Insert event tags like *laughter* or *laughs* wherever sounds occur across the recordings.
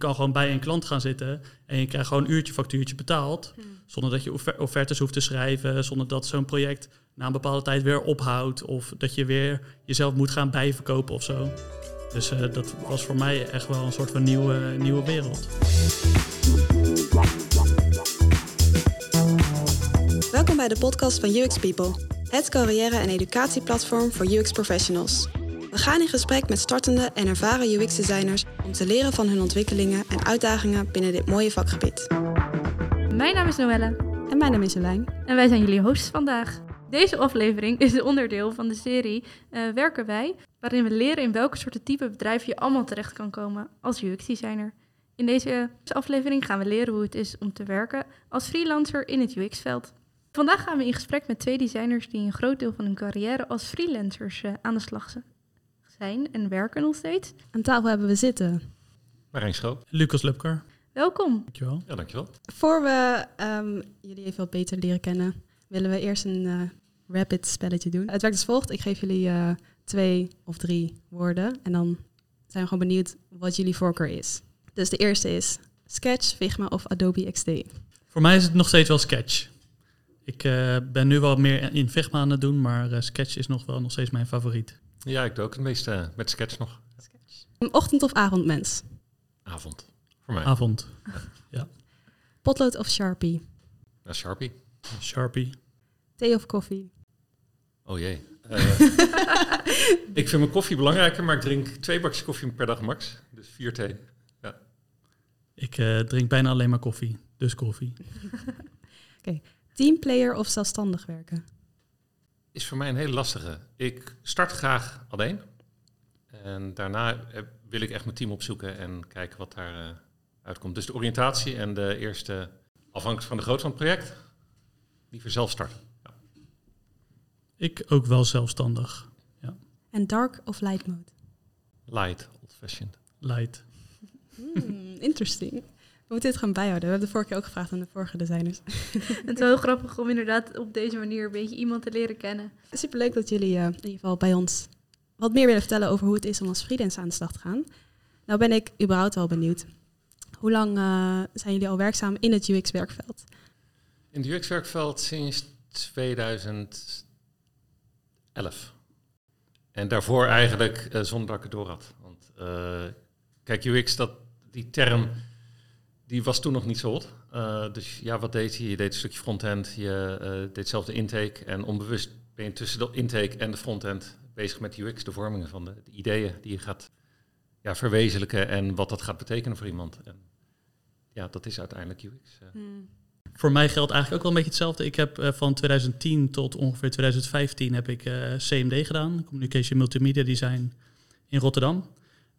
kan gewoon bij een klant gaan zitten en je krijgt gewoon uurtje factuurtje betaald. Zonder dat je offer- offertes hoeft te schrijven, zonder dat zo'n project na een bepaalde tijd weer ophoudt. Of dat je weer jezelf moet gaan bijverkopen of zo. Dus eh, dat was voor mij echt wel een soort van nieuwe, nieuwe wereld. Welkom bij de podcast van UX People, het carrière- en educatieplatform voor UX professionals. We gaan in gesprek met startende en ervaren UX-designers om te leren van hun ontwikkelingen en uitdagingen binnen dit mooie vakgebied. Mijn naam is Noelle En mijn naam is Jolijn. en wij zijn jullie hosts vandaag. Deze aflevering is een onderdeel van de serie eh, Werken wij, waarin we leren in welke soorten type bedrijf je allemaal terecht kan komen als UX-designer. In deze aflevering gaan we leren hoe het is om te werken als freelancer in het UX-veld. Vandaag gaan we in gesprek met twee designers die een groot deel van hun carrière als freelancers eh, aan de slag zijn en werken nog steeds. Aan tafel hebben we zitten. Marijn Schroop. Lucas Lupker, Welkom. dankjewel. Ja, dankjewel. Voor we ehm, jullie even wat beter leren kennen, willen we eerst een eh, rapid spelletje doen. Het werkt als volgt. Ik geef jullie eh, twee of drie woorden en dan zijn we gewoon benieuwd wat jullie voorkeur is. Dus de eerste is Sketch, Figma of Adobe XD. Voor mij is het nog steeds wel Sketch. Ik eh, ben nu wel meer in Figma aan het doen, maar eh, Sketch is nog wel nog steeds mijn favoriet. Ja, ik doe ook het meeste eh, met sketch nog. Ochtend- of avondmens? Avond. Voor mij. Avond, Potlood of Sharpie? Sharpie. Sharpie. Thee of koffie? Oh jee. *laughs* Eh, ik vind mijn koffie belangrijker, maar ik drink twee bakjes koffie per dag max. Dus vier thee. Ik eh, drink bijna alleen maar koffie, dus koffie. *laughs* Teamplayer of zelfstandig werken? Is voor mij een hele lastige. Ik start graag alleen. En daarna eh, wil ik echt mijn team opzoeken en kijken wat daar eh, uitkomt. Dus de oriëntatie en de eerste, afhankelijk van de grootte van het project, liever zelf starten. Ik ook wel zelfstandig. En dark of light mode? Light, old-fashioned. Light. Hmm, interesting. We moeten dit gaan bijhouden. We hebben de vorige keer ook gevraagd aan de vorige designers. *laughs* Het is wel heel grappig om inderdaad op deze manier een beetje iemand te leren kennen. Superleuk dat jullie eh, in ieder geval bij ons wat meer willen vertellen over hoe het is om als freelance aan de slag te gaan. Nou ben ik überhaupt wel benieuwd. Hoe lang eh, zijn jullie al werkzaam in het UX-werkveld? In het UX-werkveld sinds 2011. En daarvoor eigenlijk eh, zonder dat ik het door had. Want eh, kijk, UX, dat, die term, die was toen nog niet zo hot. Eh, dus ja, wat deed je? Je deed een stukje frontend, je eh, deed zelf de intake. En onbewust ben je tussen de intake en de frontend bezig met UX, de vormingen van de, de ideeën die je gaat ja, verwezenlijken en wat dat gaat betekenen voor iemand. En ja, dat is uiteindelijk UX. eh. Voor mij geldt eigenlijk ook wel een beetje hetzelfde. Ik heb eh, van 2010 tot ongeveer 2015 heb ik eh, CMD gedaan, Communication Multimedia Design in Rotterdam.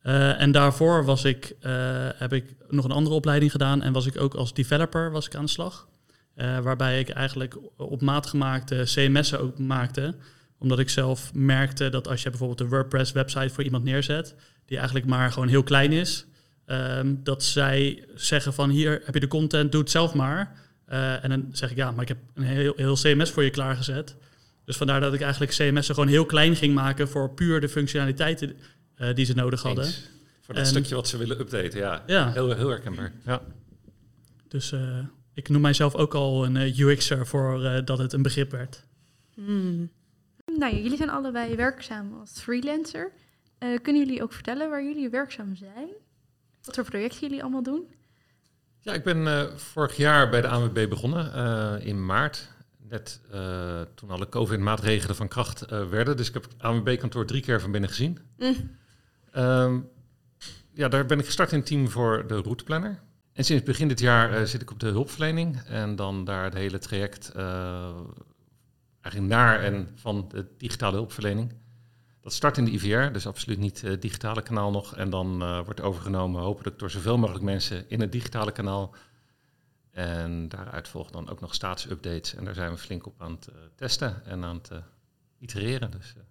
Eh, en daarvoor was ik, eh, heb ik nog een andere opleiding gedaan en was ik ook als developer was ik aan de slag. Eh, waarbij ik eigenlijk op maat gemaakte CMS'en ook maakte. Omdat ik zelf merkte dat als je bijvoorbeeld een WordPress website voor iemand neerzet, die eigenlijk maar gewoon heel klein is, ehm, dat zij zeggen van hier heb je de content, doe het zelf maar. En dan zeg ik ja, maar ik heb een heel, heel CMS voor je klaargezet. Dus vandaar dat ik eigenlijk CMS'en gewoon heel klein ging maken voor puur de functionaliteiten eh, die ze nodig hadden. Eens. Voor dat En- stukje wat ze willen updaten, ja. Ja, Heel, heel herkenbaar. Ja. dus eh, ik noem mijzelf ook al een eh, UX'er voor eh, dat het een begrip werd. Hmm. Nou, jullie zijn allebei werkzaam als freelancer. Eh, kunnen jullie ook vertellen waar jullie werkzaam zijn? Wat voor projecten jullie allemaal doen? ja, ik ben eh, vorig jaar bij de ANWB begonnen, eh, in maart. Net eh, toen alle COVID-maatregelen van kracht eh, werden. Dus ik heb het ANWB-kantoor drie keer van binnen gezien. Mm. Ehm, ja, daar ben ik gestart in het team voor de routeplanner. En sinds begin dit jaar eh, zit ik op de hulpverlening. En dan daar het hele traject eh, eigenlijk naar en van de digitale hulpverlening. Dat start in de IVR, dus absoluut niet het digitale kanaal nog. En dan eh, wordt overgenomen hopelijk door zoveel mogelijk mensen in het digitale kanaal. En daaruit volgen dan ook nog staatsupdates. En daar zijn we flink op aan het eh, testen en aan het eh, itereren. Dus eh,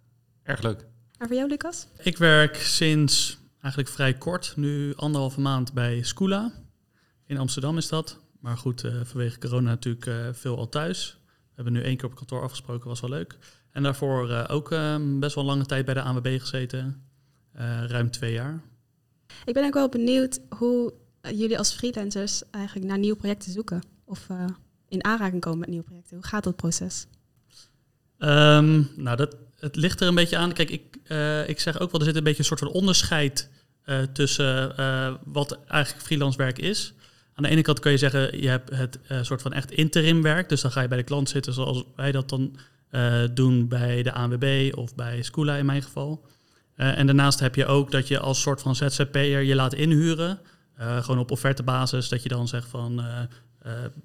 erg leuk. En voor jou, Lucas? Ik werk sinds eigenlijk vrij kort, nu anderhalve maand bij Scula. In Amsterdam is dat. Maar goed, eh, vanwege corona natuurlijk eh, veel al thuis. We hebben nu één keer op kantoor afgesproken, was wel leuk. En daarvoor eh, ook eh, best wel lange tijd bij de ANWB gezeten. Ruim twee jaar. Ik ben ook wel benieuwd hoe jullie als freelancers eigenlijk naar nieuwe projecten zoeken? Of in aanraking komen met nieuwe projecten? Hoe gaat dat proces? Ehm, nou, dat, het ligt er een beetje aan. Kijk, ik, eh, ik zeg ook wel, er zit een beetje een soort van onderscheid eh, tussen eh, wat eigenlijk freelance werk is. Aan de ene kant kun je zeggen, je hebt het soort van echt interim werk. Dus dan ga je bij de klant zitten zoals wij dat dan doen bij de ANWB of bij Scula in mijn geval. En daarnaast heb je ook dat je als soort van ZZP'er je laat inhuren. Gewoon op offertebasis, dat je dan zegt van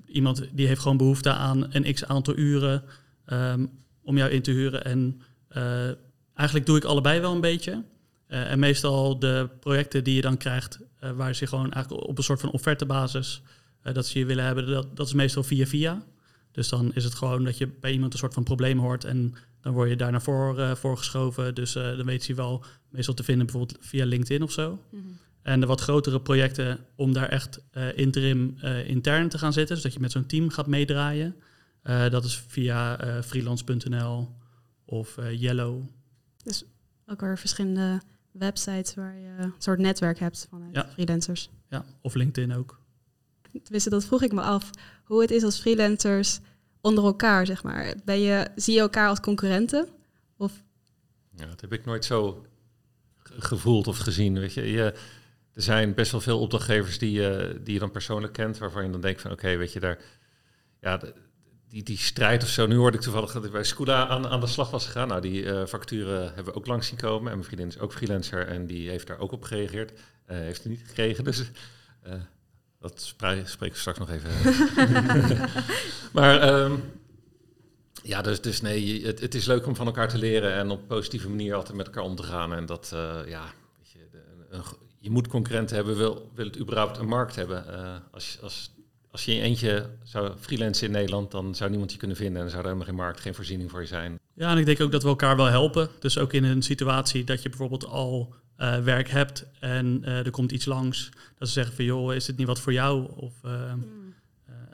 iemand die heeft gewoon behoefte aan een x aantal uren ehm, om jou in te huren. En eigenlijk doe ik allebei wel een beetje. Eh, en meestal de projecten die je dan krijgt, eh, waar ze gewoon eigenlijk op een soort van offertebasis eh, dat ze je willen hebben, dat, dat is meestal via via. Dus dan is het gewoon dat je bij iemand een soort van probleem hoort en dan word je daar naar voren voor geschoven. Dus eh, dan weet je wel meestal te vinden bijvoorbeeld via LinkedIn of zo. En de wat grotere projecten om daar echt eh, interim eh, intern te gaan zitten, dus dat je met zo'n team gaat meedraaien. eh, dat is via eh, freelance.nl of eh, Yellow. Ook weer verschillende websites waar je een soort netwerk hebt van Ja. freelancers. Ja, of LinkedIn ook. Tenminste, dat vroeg ik me af. Hoe het is als freelancers onder elkaar, zeg maar. Ben je, zie je elkaar als concurrenten? Of Ja, dat heb ik nooit zo ge- gevoeld of gezien. Weet je. je er zijn best wel veel opdrachtgevers die, je die je dan persoonlijk kent, waarvan je dan denkt van oké, weet je, daar, ja, de- die, die strijd of zo. Nu hoorde ik toevallig dat ik bij Scula aan, aan de slag was gegaan. Nou, die eh, facturen hebben we ook langs zien komen. En mijn vriendin is ook freelancer en die heeft daar ook op gereageerd. Eh, heeft het niet gekregen, dus eh, dat spreek ik straks nog even. *laughs* maar ehm, ja, dus, dus nee, het, het is leuk om van elkaar te leren en op positieve manier altijd met elkaar om te gaan. En dat, eh, ja, weet je, een, je moet concurrenten hebben, wil, wil het überhaupt een markt hebben. Eh, als, als, als je in eentje zou freelancen in Nederland, dan zou niemand je kunnen vinden en zou er helemaal geen markt, geen voorziening voor je zijn. Ja, en ik denk ook dat we elkaar wel helpen. Dus ook in een situatie dat je bijvoorbeeld al eh, werk hebt en eh, er komt iets langs. Dat ze zeggen van joh, is dit niet wat voor jou? Of eh,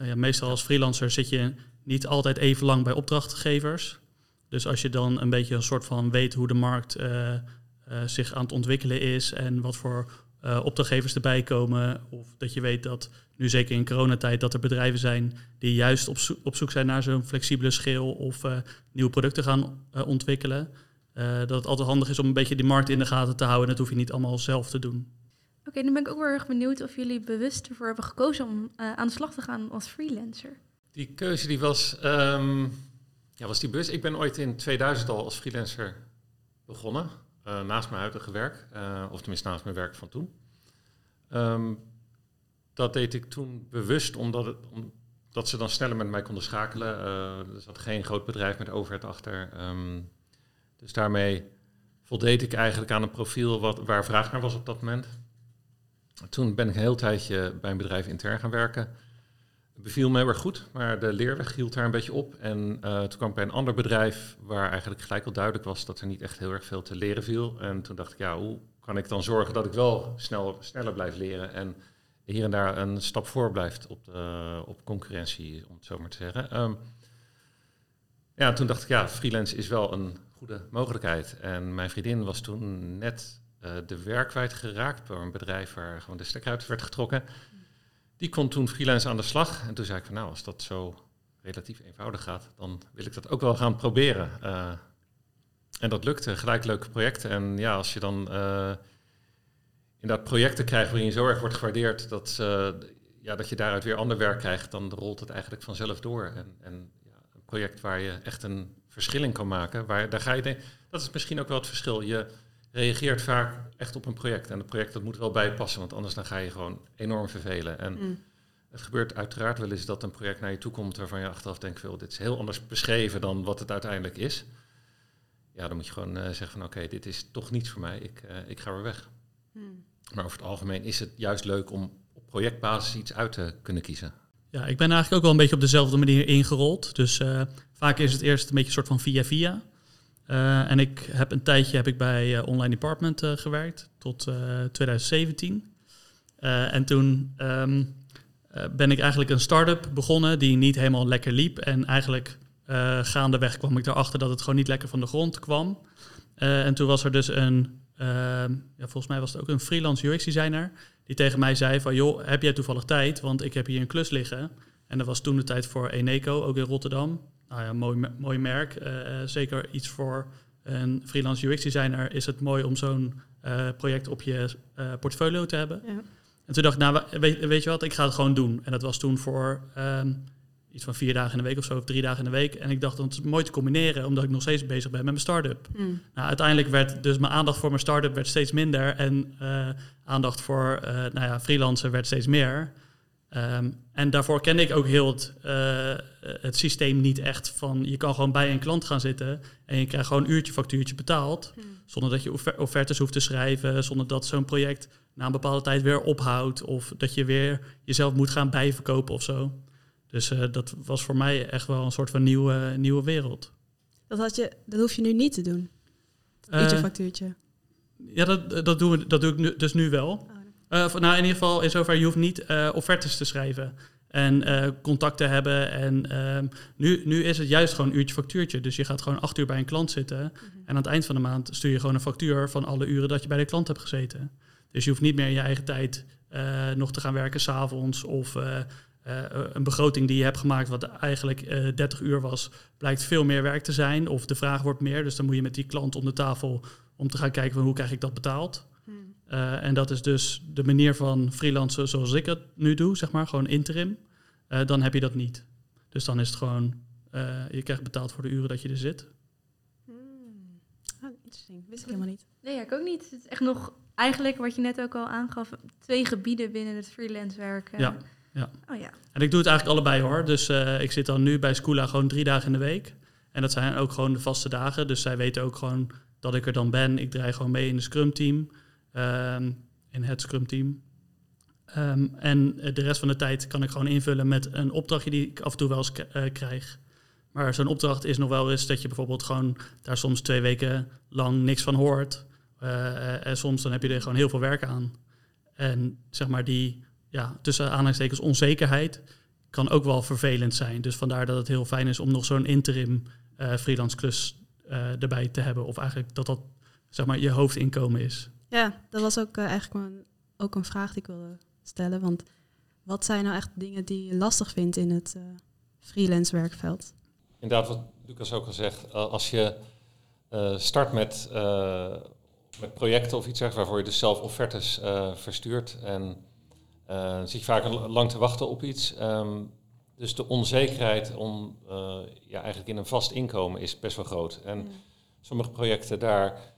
ja, meestal als freelancer zit je niet altijd even lang bij opdrachtgevers. Dus als je dan een beetje een soort van weet hoe de markt zich aan het ontwikkelen is en wat voor eh, opdrachtgevers erbij komen. Of dat je weet dat nu zeker in coronatijd dat er bedrijven zijn die juist op, zoek- op zoek zijn naar zo'n flexibele schil of eh, nieuwe producten gaan eh, ontwikkelen. Eh, dat het altijd handig is om een beetje die markt in de gaten te houden. En dat hoef je niet allemaal zelf te doen. Oké, nu ben ik ook wel erg benieuwd of jullie bewust ervoor hebben gekozen om eh, aan de slag te gaan als freelancer. Die keuze die was, ehm, ja, was die bus. Ik ben ooit in 2000 al als freelancer begonnen, eh, naast mijn huidige werk, eh, of tenminste naast mijn werk van toen. Ehm, dat deed ik toen bewust omdat, het, omdat ze dan sneller met mij konden schakelen. Eh, er zat geen groot bedrijf met overheid achter. Ehm, dus daarmee voldeed ik eigenlijk aan een profiel wat, waar vraag naar was op dat moment. Toen ben ik een heel tijdje bij een bedrijf intern gaan werken. Het beviel me heel erg goed, maar de leerweg hield daar een beetje op. En eh, toen kwam ik bij een ander bedrijf waar eigenlijk gelijk al duidelijk was dat er niet echt heel erg veel te leren viel. En toen dacht ik, ja, hoe kan ik dan zorgen dat ik wel snel, sneller blijf leren en hier en daar een stap voor blijft op, de, op concurrentie, om het zo maar te zeggen. Ehm, ja, toen dacht ik, ja, freelance is wel een goede mogelijkheid. En mijn vriendin was toen net eh, de werk kwijtgeraakt door een bedrijf waar gewoon de stekker uit werd getrokken. Die kon toen freelance aan de slag. En toen zei ik van nou, als dat zo relatief eenvoudig gaat, dan wil ik dat ook wel gaan proberen. Eh, en dat lukte, gelijk leuke projecten. En ja, als je dan eh inderdaad projecten krijgt waarin je zo erg wordt gewaardeerd dat, eh, ja, dat je daaruit weer ander werk krijgt, dan rolt het eigenlijk vanzelf door. En, en ja, een project waar je echt een verschil in kan maken, waar, daar ga je de- dat is misschien ook wel het verschil. Je reageert vaak echt op een project. En het project dat moet er wel bij passen, want anders dan ga je gewoon enorm vervelen. En Mm. het gebeurt uiteraard wel eens dat een project naar je toe komt waarvan je achteraf denkt, veel, dit is heel anders beschreven dan wat het uiteindelijk is. Ja, dan moet je gewoon eh, zeggen van oké, dit is toch niets voor mij, ik, eh, ik ga weer weg. Mm. Maar over het algemeen is het juist leuk om op projectbasis iets uit te kunnen kiezen. Ja, ik ben eigenlijk ook wel een beetje op dezelfde manier ingerold. Dus eh, vaak is het eerst een beetje een soort van via-via. Eh, en ik heb een tijdje heb ik bij eh, Online Department eh, gewerkt, tot eh, 2017. Eh, en toen ehm, eh, ben ik eigenlijk een start-up begonnen die niet helemaal lekker liep. En eigenlijk gaandeweg kwam ik erachter dat het gewoon niet lekker van de grond kwam. En toen was er dus een, eh, ehm, ja, volgens mij was het ook een freelance UX designer, die tegen mij zei van, joh, heb jij toevallig tijd? Want ik heb hier een klus liggen. En dat was toen de tijd voor Eneco, ook in Rotterdam. Nou ja, mooi, mooi merk. Eh, eh, zeker iets voor een freelance UX designer is het mooi om zo'n eh, project op je portfolio te hebben. Ja. En toen dacht ik, nou, weet, weet je wat, ik ga het gewoon doen. En dat was toen voor ehm, iets van vier dagen in de week of zo, of drie dagen in de week. En ik dacht, dat is mooi te combineren, omdat ik nog steeds bezig ben met mijn start-up. Hmm. Nou, uiteindelijk werd dus mijn aandacht voor mijn start-up werd steeds minder. En aandacht voor eh nou ja, freelancen werd steeds meer. Ehm, en daarvoor kende ik ook heel het, eh, het systeem niet echt van... je kan gewoon bij een klant gaan zitten... en je krijgt gewoon uurtje factuurtje betaald... Hmm. zonder dat je offer- offertes hoeft te schrijven... zonder dat zo'n project na een bepaalde tijd weer ophoudt... of dat je weer jezelf moet gaan bijverkopen of zo. Dus eh, dat was voor mij echt wel een soort van nieuwe, nieuwe wereld. Dat, had je, dat hoef je nu niet te doen. Eh, Uurtje factuurtje. Ja, dat, dat, doen we, dat doe ik nu, dus nu wel. Oh, Eh, nou, in ieder geval, in zover je hoeft niet eh, offertes te schrijven en eh contact te hebben. En ehm, nu, nu is het juist gewoon uurtje factuurtje. Dus je gaat gewoon acht uur bij een klant zitten. En aan het eind van de maand stuur je gewoon een factuur van alle uren dat je bij de klant hebt gezeten. Dus je hoeft niet meer in je eigen tijd nog te gaan werken s'avonds of een begroting die je hebt gemaakt, wat eigenlijk eh 30 uur was, blijkt veel meer werk te zijn. Of de vraag wordt meer. Dus dan moet je met die klant om de tafel om te gaan kijken van hoe krijg ik dat betaald. Eh, en dat is dus de manier van freelancen zoals ik het nu doe, zeg maar, gewoon interim. Eh, dan heb je dat niet. Dus dan is het gewoon, eh, je krijgt betaald voor de uren dat je er zit. Hmm. Ah, interesting. Wist ik helemaal niet. Nee, ja, ik ook niet. Het is echt nog eigenlijk wat je net ook al aangaf, twee gebieden binnen het freelance werken. Ja, ja. Oh ja. En ik doe het eigenlijk allebei hoor. Dus eh, ik zit dan nu bij Scoola gewoon drie dagen in de week. En dat zijn ook gewoon de vaste dagen. Dus zij weten ook gewoon dat ik er dan ben. Ik draai gewoon mee in de Scrum team. Ehm, in het Scrum team. Ehm, en eh, de rest van de tijd kan ik gewoon invullen met een opdrachtje die ik af en toe wel eens eh, krijg. Maar zo'n opdracht is nog wel eens dat je bijvoorbeeld gewoon daar soms twee weken lang niks van hoort. Eh, en soms dan heb je er gewoon heel veel werk aan. En zeg maar die, ja, tussen aanhalingstekens onzekerheid kan ook wel vervelend zijn. Dus vandaar dat het heel fijn is om nog zo'n interim eh, freelance klus erbij te hebben. Of eigenlijk dat dat zeg maar je hoofdinkomen is. Ja, dat was ook eh, eigenlijk mijn, ook een vraag die ik wilde stellen. Want wat zijn nou echt dingen die je lastig vindt in het eh, freelance werkveld? Inderdaad, wat Lucas ook al zegt, eh, als je start met, met projecten of iets zeg, waarvoor je dus zelf offertes verstuurt en zit je vaak lang te wachten op iets. Ehm, dus de onzekerheid om ja, eigenlijk in een vast inkomen is best wel groot. En sommige projecten daar,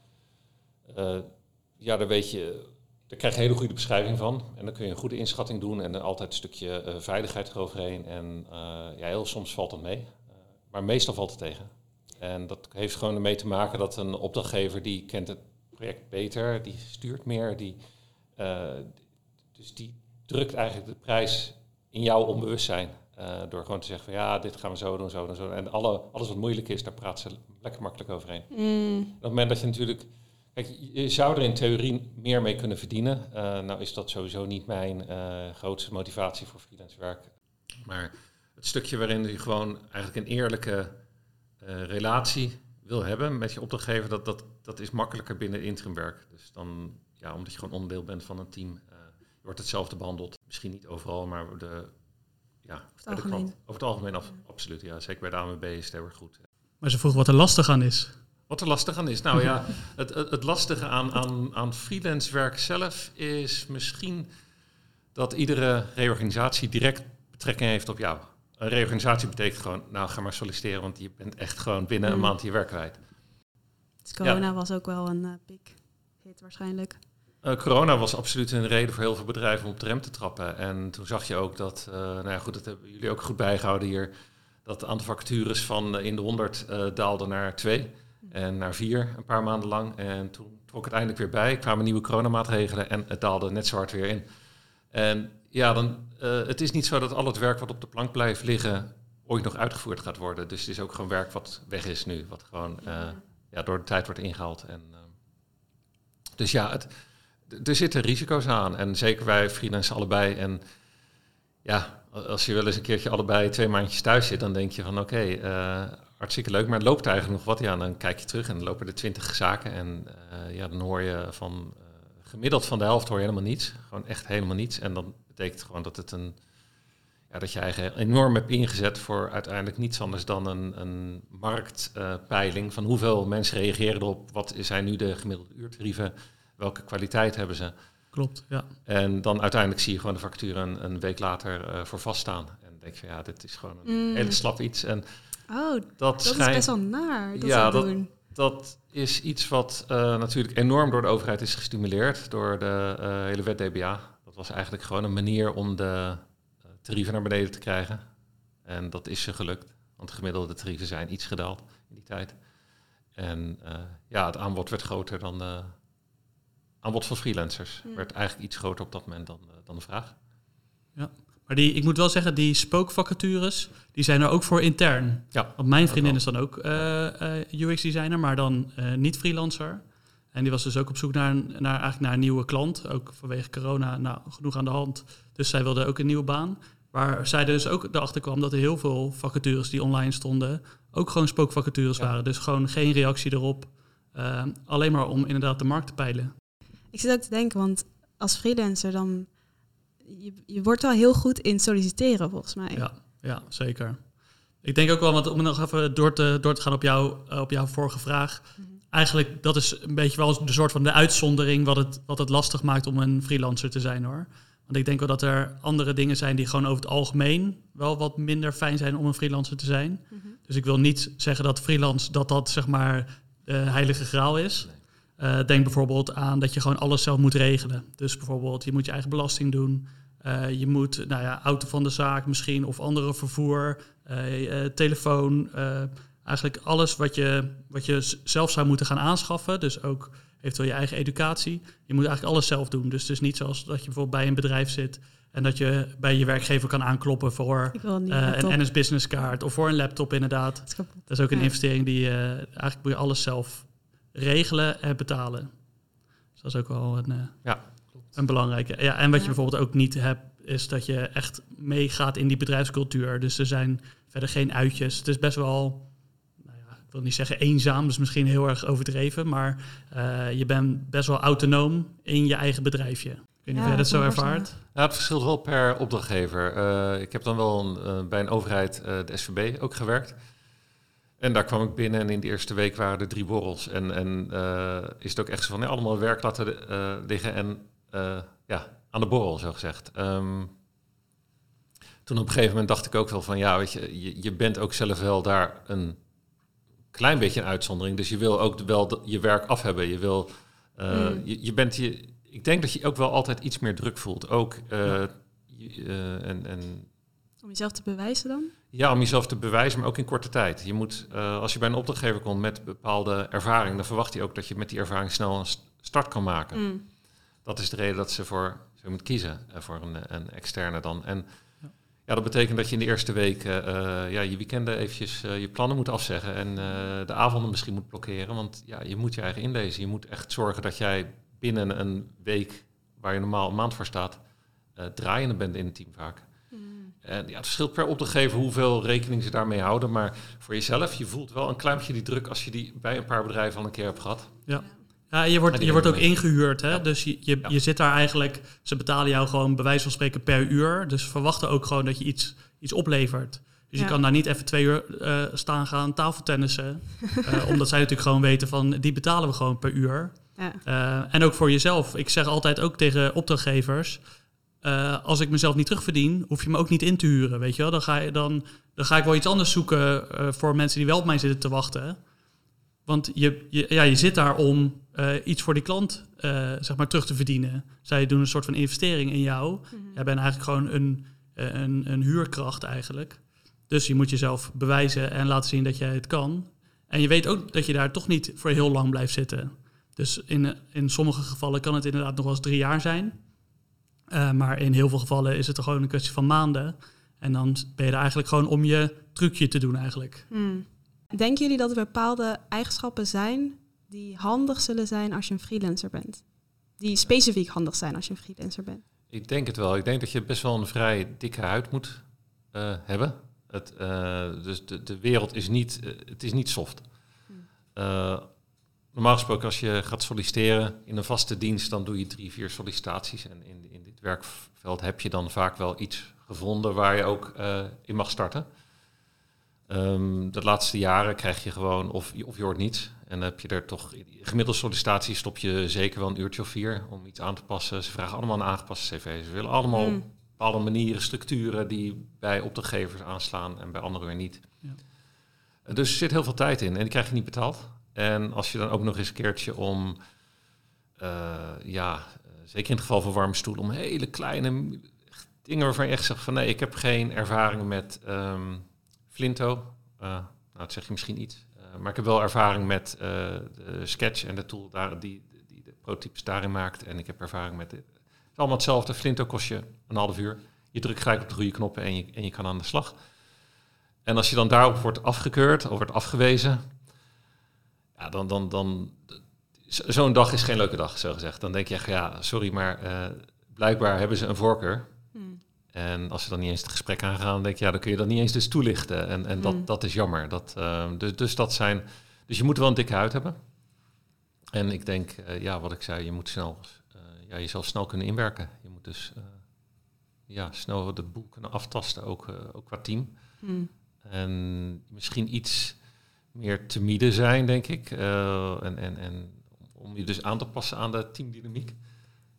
ja, daar weet je, daar krijg je een hele goede beschrijving van. En dan kun je een goede inschatting doen en dan altijd een stukje eh, veiligheid eroverheen. En eh, ja, heel soms valt het mee. Eh, maar meestal valt het tegen. En dat heeft gewoon ermee te maken dat een opdrachtgever die kent het project beter, die stuurt meer, die, dus die drukt eigenlijk de prijs in jouw onbewustzijn. door gewoon te zeggen van ja, dit gaan we zo doen, zo doen, zo doen. En alle, alles wat moeilijk is, daar praten ze lekker makkelijk overheen. Mm, Op het moment dat je natuurlijk... Kijk, je zou er in theorie meer mee kunnen verdienen. Eh, nou is dat sowieso niet mijn eh, grootste motivatie voor freelance werk. Maar het stukje waarin je gewoon eigenlijk een eerlijke eh, relatie wil hebben met je opdrachtgever, dat, dat, dat is makkelijker binnen interimwerk. Dus dan, ja, omdat je gewoon onderdeel bent van een team, eh, je wordt hetzelfde behandeld. Misschien niet overal, maar de, ja, bij de algemeen. Over het algemeen, af, absoluut. Ja, zeker bij de AMB is het heel erg goed. Maar ze vroeg wat er lastig aan is. Wat er lastig aan is? Nou ja, *laughs* het, het, het lastige aan, aan, aan freelance werk zelf is misschien dat iedere reorganisatie direct betrekking heeft op jou. Een reorganisatie betekent gewoon, nou ga maar solliciteren, want je bent echt gewoon binnen een Mm. maand je werk kwijt. dus corona was ook wel een eh, big hit waarschijnlijk. Eh, corona was absoluut een reden voor heel veel bedrijven om op de rem te trappen. En toen zag je ook dat, eh, nou ja, goed, dat hebben jullie ook goed bijgehouden hier, dat het aantal vacatures van in de 100 eh, daalde naar 2 en naar 4 een paar maanden lang. En toen trok het eindelijk weer bij, kwamen nieuwe coronamaatregelen en het daalde net zo hard weer in. En ja, dan, eh, het is niet zo dat al het werk wat op de plank blijft liggen ooit nog uitgevoerd gaat worden. Dus het is ook gewoon werk wat weg is nu, wat gewoon eh, ja, door de tijd wordt ingehaald. En, eh, dus ja, het, er zitten risico's aan. En zeker wij freelancen allebei. En ja, als je wel eens een keertje allebei twee maandjes thuis zit, dan denk je van oké, hartstikke leuk, maar het loopt eigenlijk nog wat. Ja, dan kijk je terug en dan lopen er twintig zaken. En eh, ja, dan hoor je van eh, gemiddeld van de helft hoor je helemaal niets. Gewoon echt helemaal niets. En dan betekent gewoon dat het een ja, dat je eigen enorm hebt ingezet voor uiteindelijk niets anders dan een, een marktpeiling van hoeveel mensen reageren erop, wat zijn nu de gemiddelde uurtarieven, welke kwaliteit hebben ze. Klopt, ja. En dan uiteindelijk zie je gewoon de factuur een, een week later uh, voor vaststaan. En dan denk je van ja, dit is gewoon een Mm. hele slap iets. En Oh, dat, dat is best wel naar. Dat Ja, doen. dat is iets wat eh, natuurlijk enorm door de overheid is gestimuleerd, door de eh, hele wet DBA. Dat was eigenlijk gewoon een manier om de eh, tarieven naar beneden te krijgen. En dat is ze gelukt, want de gemiddelde tarieven zijn iets gedaald in die tijd. En eh, ja, het aanbod werd groter dan de aanbod van freelancers. Werd eigenlijk iets groter op dat moment dan, dan de vraag. Maar die, ik moet wel zeggen, die spookvacatures, die zijn er ook voor intern. Ja, Want mijn vriendin is dan ook eh, eh, UX-designer, maar dan eh, niet freelancer. En die was dus ook op zoek naar een, naar, eigenlijk naar een nieuwe klant. Ook vanwege corona, nou, genoeg aan de hand. Dus zij wilde ook een nieuwe baan. Waar zij dus ook erachter kwam dat er heel veel vacatures die online stonden... ook gewoon spookvacatures Ja. waren. Dus gewoon geen reactie erop. Alleen maar om inderdaad de markt te peilen. Ik zit ook te denken, want als freelancer dan... Je, je wordt wel heel goed in solliciteren, volgens mij. Ja, ja, zeker. Ik denk ook wel, want om nog even door te, door te gaan op, jou, eh, op jouw vorige vraag. Mhm. Eigenlijk, dat is een beetje wel de soort van de uitzondering wat het, wat het lastig maakt om een freelancer te zijn hoor. Want ik denk wel dat er andere dingen zijn die gewoon over het algemeen wel wat minder fijn zijn om een freelancer te zijn. Mhm. Dus ik wil niet zeggen dat freelance dat dat zeg maar de heilige graal is. Eh, denk bijvoorbeeld aan dat je gewoon alles zelf moet regelen. Dus bijvoorbeeld je moet je eigen belasting doen. Eh, je moet, nou ja, auto van de zaak misschien of andere vervoer, eh, telefoon. eigenlijk alles wat je, wat je zelf zou moeten gaan aanschaffen. Dus ook eventueel je eigen educatie. Je moet eigenlijk alles zelf doen. Dus het is niet zoals dat je bijvoorbeeld bij een bedrijf zit en dat je bij je werkgever kan aankloppen voor eh, laptop. een NS Business Card of voor een laptop inderdaad. Dat is ook een Ja. investering die eigenlijk moet je alles zelf regelen en betalen. Dus dat is ook wel een, eh, Ja, een belangrijke. Ja, en wat je Ja. bijvoorbeeld ook niet hebt, is dat je echt meegaat in die bedrijfscultuur. Dus er zijn verder geen uitjes. Het is best wel, nou ja, ik wil niet zeggen eenzaam, dat is misschien heel erg overdreven, maar eh, je bent best wel autonoom in je eigen bedrijfje. Ik weet niet Ja, of jij dat zo ervaart. Nou, het verschilt wel per opdrachtgever. Eh, ik heb dan wel een, bij een overheid, eh, de SVB, ook gewerkt. En daar kwam ik binnen en in de eerste week waren er drie borrels. En, en eh, is het ook echt zo van, nee, allemaal werk laten eh, liggen en eh, ja, aan de borrel, zo gezegd. Ehm, toen op een gegeven moment dacht ik ook wel van, ja, weet je, je, je bent ook zelf wel daar een klein beetje een uitzondering. Dus je wil ook wel je werk af hebben. Je wil, Mm. je, je bent je, ik denk dat je ook wel altijd iets meer druk voelt. Ook je- en, en Om jezelf te bewijzen dan? Ja, om jezelf te bewijzen, maar ook in korte tijd. Je moet, eh, als je bij een opdrachtgever komt met bepaalde ervaring, dan verwacht hij ook dat je met die ervaring snel een st- start kan maken. Mm. Dat is de reden dat ze voor ze moet kiezen eh, voor een, een externe dan. En Ja. ja. dat betekent dat je in de eerste week eh, ja, je weekenden eventjes je plannen moet afzeggen en eh, de avonden misschien moet blokkeren. Want ja, je moet je eigen inlezen. Je moet echt zorgen dat jij binnen een week, waar je normaal een maand voor staat, eh, draaiende bent in het team vaak. En ja, het verschilt per opdrachtgever hoeveel rekening ze daarmee houden. Maar voor jezelf, je voelt wel een klein beetje die druk als je die bij een paar bedrijven al een keer hebt gehad. Ja, je wordt, je wordt ook ingehuurd. Hè? Ja. Dus je, je, Ja. je zit daar eigenlijk... Ze betalen jou gewoon bij wijze van spreken per uur. Dus ze verwachten ook gewoon dat je iets, iets oplevert. Dus je Ja. kan daar niet even twee uur eh, staan gaan tafeltennissen. *laughs* eh, omdat zij natuurlijk gewoon weten van... die betalen we gewoon per uur. Ja. Eh, en ook voor jezelf. Ik zeg altijd ook tegen opdrachtgevers... eh, als ik mezelf niet terugverdien, hoef je me ook niet in te huren. Weet je wel? Dan, ga je, dan, dan ga ik wel iets anders zoeken eh, voor mensen die wel op mij zitten te wachten. Want je, je, ja, je zit daar om eh, iets voor die klant zeg maar terug te verdienen. Zij doen een soort van investering in jou. Mhm. Jij bent eigenlijk gewoon een, een, een huurkracht eigenlijk. Dus je moet jezelf bewijzen en laten zien dat jij het kan. En je weet ook dat je daar toch niet voor heel lang blijft zitten. Dus in, in sommige gevallen kan het inderdaad nog wel eens drie jaar zijn. Eh, maar in heel veel gevallen is het er gewoon een kwestie van maanden. En dan ben je er eigenlijk gewoon om je trucje te doen eigenlijk. Mm. Denken jullie dat er bepaalde eigenschappen zijn die handig zullen zijn als je een freelancer bent? Die specifiek handig zijn als je een freelancer bent? Ik denk het wel. Ik denk dat je best wel een vrij dikke huid moet eh, hebben. Het, eh, dus de, de wereld is niet, het is niet soft. Normaal gesproken, als je gaat solliciteren in een vaste dienst, dan doe je drie, vier sollicitaties. En in, in dit werkveld heb je dan vaak wel iets gevonden waar je ook eh, in mag starten. Ehm, de laatste jaren krijg je gewoon, of, of je hoort niets. En dan heb je er toch, gemiddelde sollicitatie stop je zeker wel een uurtje of vier om iets aan te passen. Ze vragen allemaal een aangepaste cv. Ze willen allemaal Mm. bepaalde manieren, structuren die bij opdrachtgevers aanslaan en bij anderen weer niet. Ja. Dus er zit heel veel tijd in en die krijg je niet betaald. En als je dan ook nog eens een keertje om, eh, ja, eh, zeker in het geval van warme stoel, om hele kleine dingen waarvan je echt zegt van nee, ik heb geen ervaring met ehm, Flinto. Eh, nou, dat zeg je misschien. Eh, maar ik heb wel ervaring met de Sketch en de tool daar, die, die de prototypes daarin maakt. En ik heb ervaring met... Het is allemaal hetzelfde. Flinto kost je een half uur. Je drukt gelijk op de goede knoppen en je, en je kan aan de slag. En als je dan daarop wordt afgekeurd of wordt afgewezen... Ja, dan... dan, dan zo- Zo'n dag is geen leuke dag, zo gezegd. Dan denk je echt, ja, sorry, maar eh, blijkbaar hebben ze een voorkeur. Hmm. En als ze dan niet eens het gesprek aangaan, denk je, ja, dan kun je dat niet eens dus toelichten. En, en dat, Mm. dat is jammer. Dat, eh, dus, dus dat zijn. Dus je moet wel een dikke huid hebben. En ik denk, eh, ja, wat ik zei, je moet snel, ja, jezelf snel kunnen inwerken. Je moet dus ja, snel de boel kunnen aftasten, ook, ook qua team. Hmm. En misschien iets meer timide zijn, denk ik. Eh, en, en, en om je dus aan te passen aan de teamdynamiek.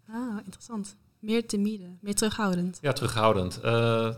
Ah, interessant. Meer timide, meer terughoudend. Ja, terughoudend. Eh,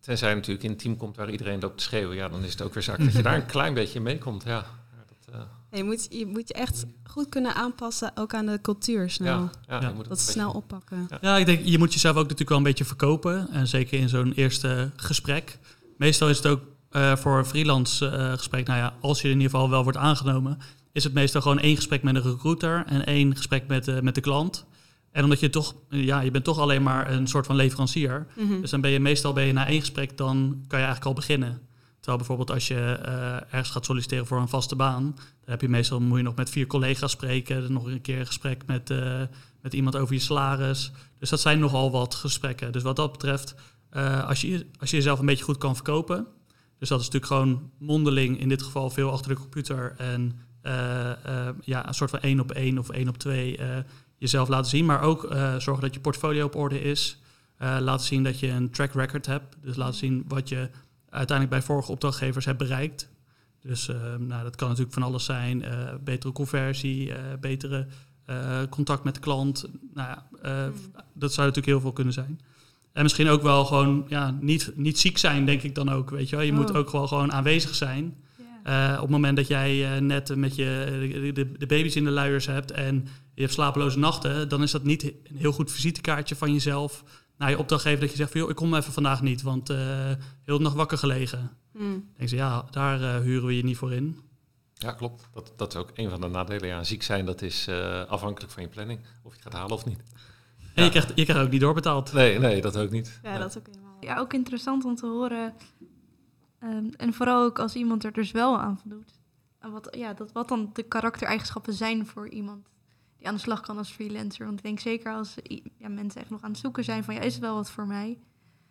tenzij je natuurlijk in een team komt waar iedereen loopt te schreeuwen. Ja, dan is het ook weer zaak dat je daar een *laughs* klein beetje mee komt. Ja, Ja, dat, eh, Je moet, je moet je echt goed kunnen aanpassen, ook aan de cultuur snel. ja, ja, Ja. je moet Dat snel beetje- oppakken. Ja, ik denk, je moet jezelf ook natuurlijk wel een beetje verkopen. En zeker in zo'n eerste gesprek. Meestal is het ook eh, voor een freelance eh, gesprek, nou ja, als je in ieder geval wel wordt aangenomen, is het meestal gewoon één gesprek met een recruiter en één gesprek met, eh, met de klant. En omdat je toch, ja, je bent toch alleen maar een soort van leverancier. Mhm. Dus dan ben je meestal ben je na één gesprek, dan kan je eigenlijk al beginnen. Terwijl bijvoorbeeld als je ergens gaat solliciteren voor een vaste baan, dan heb je meestal moet je nog met vier collega's spreken, dan nog een keer een gesprek met, met iemand over je salaris. Dus dat zijn nogal wat gesprekken. Dus wat dat betreft, als, je, als je jezelf een beetje goed kan verkopen, dus dat is natuurlijk gewoon mondeling, in dit geval veel achter de computer en eh, eh, ja, een soort van één op één of één op twee eh, jezelf laten zien, maar ook zorgen dat je portfolio op orde is. Laten zien dat je een track record hebt. Dus laten zien wat je uiteindelijk bij vorige opdrachtgevers hebt bereikt. Dus nou, dat kan natuurlijk van alles zijn. betere conversie, betere contact met de klant. Nou, ja, eh, Dat zou natuurlijk heel veel kunnen zijn. En misschien ook wel gewoon ja, niet, niet ziek zijn, denk ik dan ook. Weet je, wel. je moet Oh. ook wel gewoon aanwezig zijn. Ja. Eh, op het moment dat jij eh, net met je de, de, de baby's in de luiers hebt en je hebt slapeloze nachten, dan is dat niet een heel goed visitekaartje van jezelf naar je opdrachtgever dat je zegt van joh, ik kom even vandaag niet, want eh heel de nacht wakker gelegen. Dan denk ze, ja, daar huren we je niet voor in. Ja, klopt. Dat, dat is ook een van de nadelen. Ja, ziek zijn, dat is eh, afhankelijk van je planning. Of je het gaat halen of niet. En Ja. je, krijgt, je krijgt ook niet doorbetaald. Nee, nee, dat ook niet. Ja, dat is ook helemaal... Ja, ook interessant om te horen. Ehm, en vooral ook als iemand er dus wel aan voldoet. En wat, ja, dat, wat dan de karaktereigenschappen zijn voor iemand die aan de slag kan als freelancer. Want ik denk zeker als ja, mensen echt nog aan het zoeken zijn van ja, is het wel wat voor mij?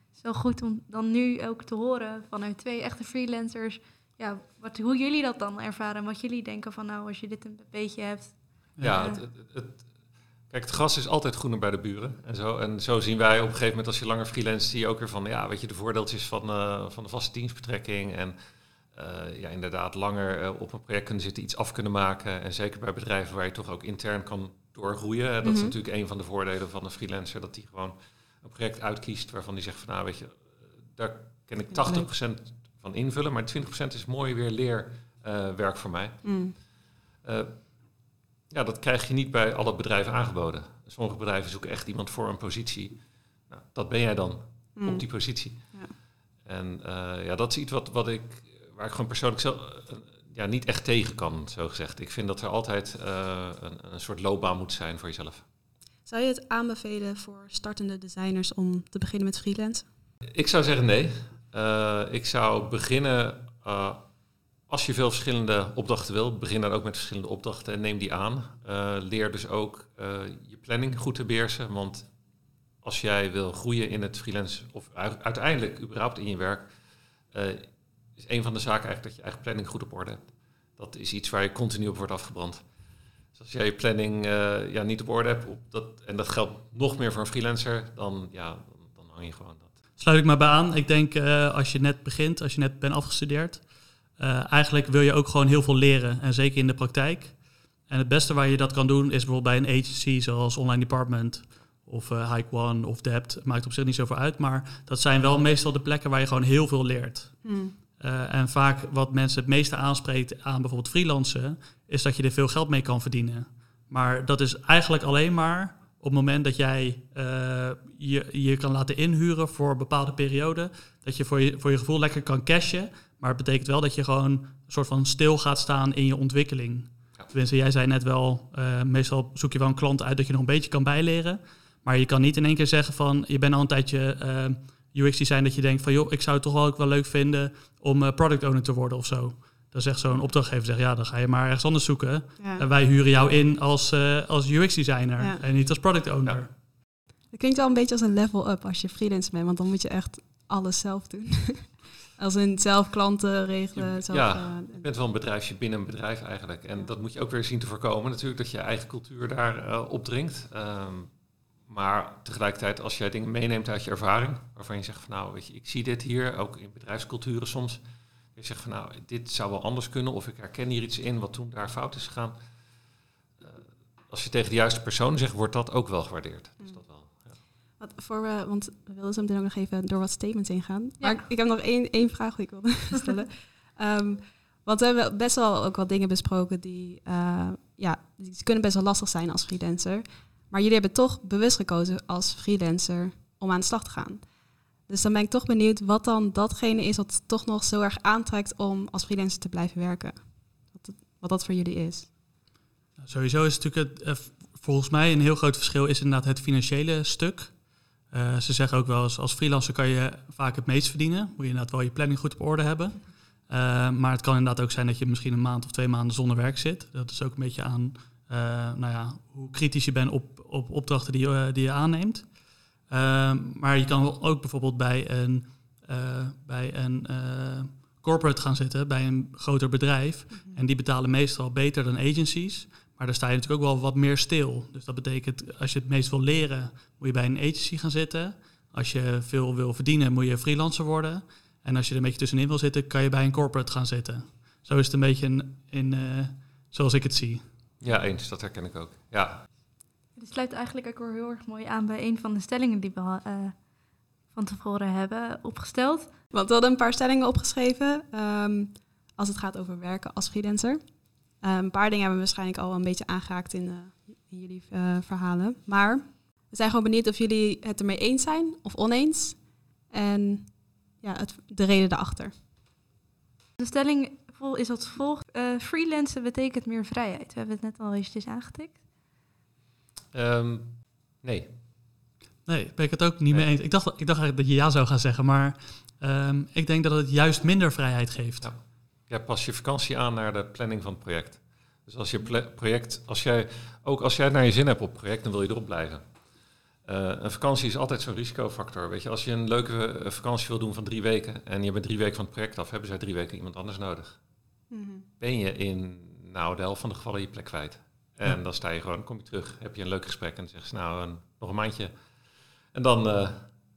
Het is wel goed om dan nu ook te horen vanuit twee echte freelancers. Ja, wat, hoe jullie dat dan ervaren en wat jullie denken van nou, als je dit een beetje hebt. Ja, het, het- kijk, het gras is altijd groener bij de buren. En zo, en zo zien wij op een gegeven moment, als je langer freelance, zie je ook weer van, ja, weet je, de voordeeltjes van, eh, van de vaste dienstbetrekking. En eh, ja, inderdaad, langer eh, op een project kunnen zitten, iets af kunnen maken. En zeker bij bedrijven waar je toch ook intern kan doorgroeien. Dat is Mhm. natuurlijk een van de voordelen van een freelancer, dat die gewoon een project uitkiest waarvan die zegt van, nou, weet je, daar kan ik 80% van invullen, maar 20% is mooi weer leerwerk voor mij. Hmm. Ja, dat krijg je niet bij alle bedrijven aangeboden. Sommige bedrijven zoeken echt iemand voor een positie. Nou, dat ben jij dan Hmm. op die positie. Ja. En eh, ja, dat is iets wat, wat ik, waar ik gewoon persoonlijk zelf, eh, ja, niet echt tegen kan, zo gezegd. Ik vind dat er altijd eh, een, een soort loopbaan moet zijn voor jezelf. Zou je het aanbevelen voor startende designers om te beginnen met freelance? Ik zou zeggen nee. Ik zou beginnen, als je veel verschillende opdrachten wil, begin dan ook met verschillende opdrachten en neem die aan. Eh, leer dus ook eh, je planning goed te beheersen, want als jij wil groeien in het freelance of uiteindelijk überhaupt in je werk, eh, is een van de zaken eigenlijk dat je eigen planning goed op orde hebt. Dat is iets waar je continu op wordt afgebrand. Dus als jij je planning ja, niet op orde hebt, op dat, en dat geldt nog meer voor een freelancer, dan, ja, dan, dan hang je gewoon dat. Sluit ik me bij aan. Ik denk als je net begint, als je net bent afgestudeerd, eh, eigenlijk wil je ook gewoon heel veel leren. En zeker in de praktijk. En het beste waar je dat kan doen is bijvoorbeeld bij een agency zoals Online Department of uh, Hike One of Debt. Maakt op zich niet zoveel uit. Maar dat zijn wel meestal de plekken waar je gewoon heel veel leert. Hmm. Uh, en vaak wat mensen het meeste aanspreekt aan bijvoorbeeld freelancen, is dat je er veel geld mee kan verdienen. Maar dat is eigenlijk alleen maar op het moment dat jij uh, je, je kan laten inhuren voor een bepaalde periode. Dat je voor, je voor je gevoel lekker kan cashen. Maar het betekent wel dat je gewoon een soort van stil gaat staan in je ontwikkeling. Ja. Tenminste, jij zei net wel, uh, meestal zoek je wel een klant uit dat je nog een beetje kan bijleren. Maar je kan niet in één keer zeggen van, je bent al een tijdje uh, UX design dat je denkt van, joh, ik zou het toch wel ook wel leuk vinden om uh, product owner te worden of zo. Dan zegt zo'n opdrachtgever, zeg, ja, dan ga je maar ergens anders zoeken. Ja. En wij huren jou in als, uh, als UX designer ja. en niet als product owner. Ja. Dat klinkt wel een beetje als een level up als je freelancer bent, want dan moet je echt alles zelf doen. *laughs* als in zelf klanten regelen. Zelf, ja, je bent wel een bedrijfje binnen een bedrijf eigenlijk. En dat moet je ook weer zien te voorkomen natuurlijk, dat je eigen cultuur daar uh, opdringt. Um, maar tegelijkertijd, als jij dingen meeneemt uit je ervaring, waarvan je zegt van nou, weet je, ik zie dit hier, ook in bedrijfsculturen soms. Je zegt van nou, dit zou wel anders kunnen, of ik herken hier iets in wat toen daar fout is gegaan. Uh, als je tegen de juiste persoon zegt, wordt dat ook wel gewaardeerd. Dus dat wel. Wat voor we, want we willen zo meteen ook nog even door wat statements ingaan. Ja. Maar ik, ik, heb nog één, één vraag die ik wilde *laughs* stellen. um, want we hebben best wel ook wat dingen besproken die, uh, ja, die kunnen best wel lastig zijn als freelancer. Maar jullie hebben toch bewust gekozen als freelancer om aan de slag te gaan. Dus dan ben ik toch benieuwd wat dan datgene is wat toch nog zo erg aantrekt om als freelancer te blijven werken. Wat, het, wat dat voor jullie is. Nou, sowieso is natuurlijk het, uh, volgens mij een heel groot verschil is inderdaad het financiële stuk. Uh, ze zeggen ook wel eens, als freelancer kan je vaak het meest verdienen. Moet je inderdaad wel je planning goed op orde hebben. Uh, maar het kan inderdaad ook zijn dat je misschien een maand of twee maanden zonder werk zit. Dat is ook een beetje aan uh, nou ja, hoe kritisch je bent op, op opdrachten die, uh, die je aanneemt. Maar je kan ook bijvoorbeeld bij een, bij een corporate gaan zitten, bij een groter bedrijf. Mm -hmm. En die betalen meestal beter dan agencies. Maar daar sta je natuurlijk ook wel wat meer stil. Dus dat betekent, als je het meest wil leren, moet je bij een agency gaan zitten. Als je veel wil verdienen, moet je freelancer worden. En als je er een beetje tussenin wil zitten, kan je bij een corporate gaan zitten. Zo is het een beetje in, in zoals ik het zie. Ja, eens. Dat herken ik ook. Ja. Dit sluit eigenlijk ook weer heel erg mooi aan bij een van de stellingen die we uh, van tevoren hebben opgesteld. Want we hadden een paar stellingen opgeschreven um, als het gaat over werken als freelancer. Um, een paar dingen hebben we waarschijnlijk al een beetje aangeraakt in, uh, in jullie uh, verhalen. Maar we zijn gewoon benieuwd of jullie het ermee eens zijn of oneens. En ja, het, de reden daarachter. De stelling is als volgt. Uh, freelancen betekent meer vrijheid. We hebben het net al eventjes aangetikt. Um, nee. Nee, ben ik het ook niet nee. mee eens. Ik dacht, ik dacht eigenlijk dat je ja zou gaan zeggen, maar um, ik denk dat het juist minder vrijheid geeft. Ja. Ja, pas je vakantie aan naar de planning van het project. Dus als je project, als jij, ook als jij naar je zin hebt op het project, dan wil je erop blijven. Uh, een vakantie is altijd zo'n risicofactor. Weet je, als je een leuke vakantie wil doen van drie weken en je bent drie weken van het project af, hebben zij drie weken iemand anders nodig. Mm-hmm. Ben je in nou, de helft van de gevallen je plek kwijt. En ja. dan sta je gewoon, kom je terug, heb je een leuk gesprek en zeggen ze nou een, nog een maandje. En dan uh,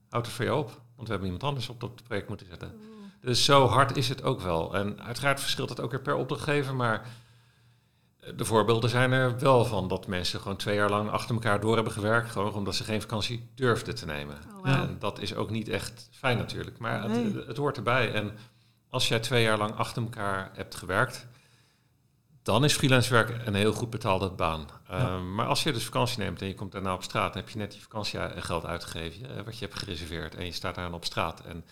houdt het voor je op, want we hebben iemand anders op dat project moeten zetten. Dus zo hard is het ook wel. En uiteraard verschilt het ook weer per opdrachtgever, maar de voorbeelden zijn er wel van dat mensen gewoon twee jaar lang achter elkaar door hebben gewerkt, gewoon omdat ze geen vakantie durfden te nemen. Oh, wow. En dat is ook niet echt fijn natuurlijk, maar nee. het, het, hoort erbij. En als jij twee jaar lang achter elkaar hebt gewerkt, dan is freelance werk een heel goed betaalde baan. Ja. Uh, maar als je dus vakantie neemt en je komt daarna op straat, dan heb je net die vakantiegeld uitgegeven, uh, wat je hebt gereserveerd, en je staat daar op straat. En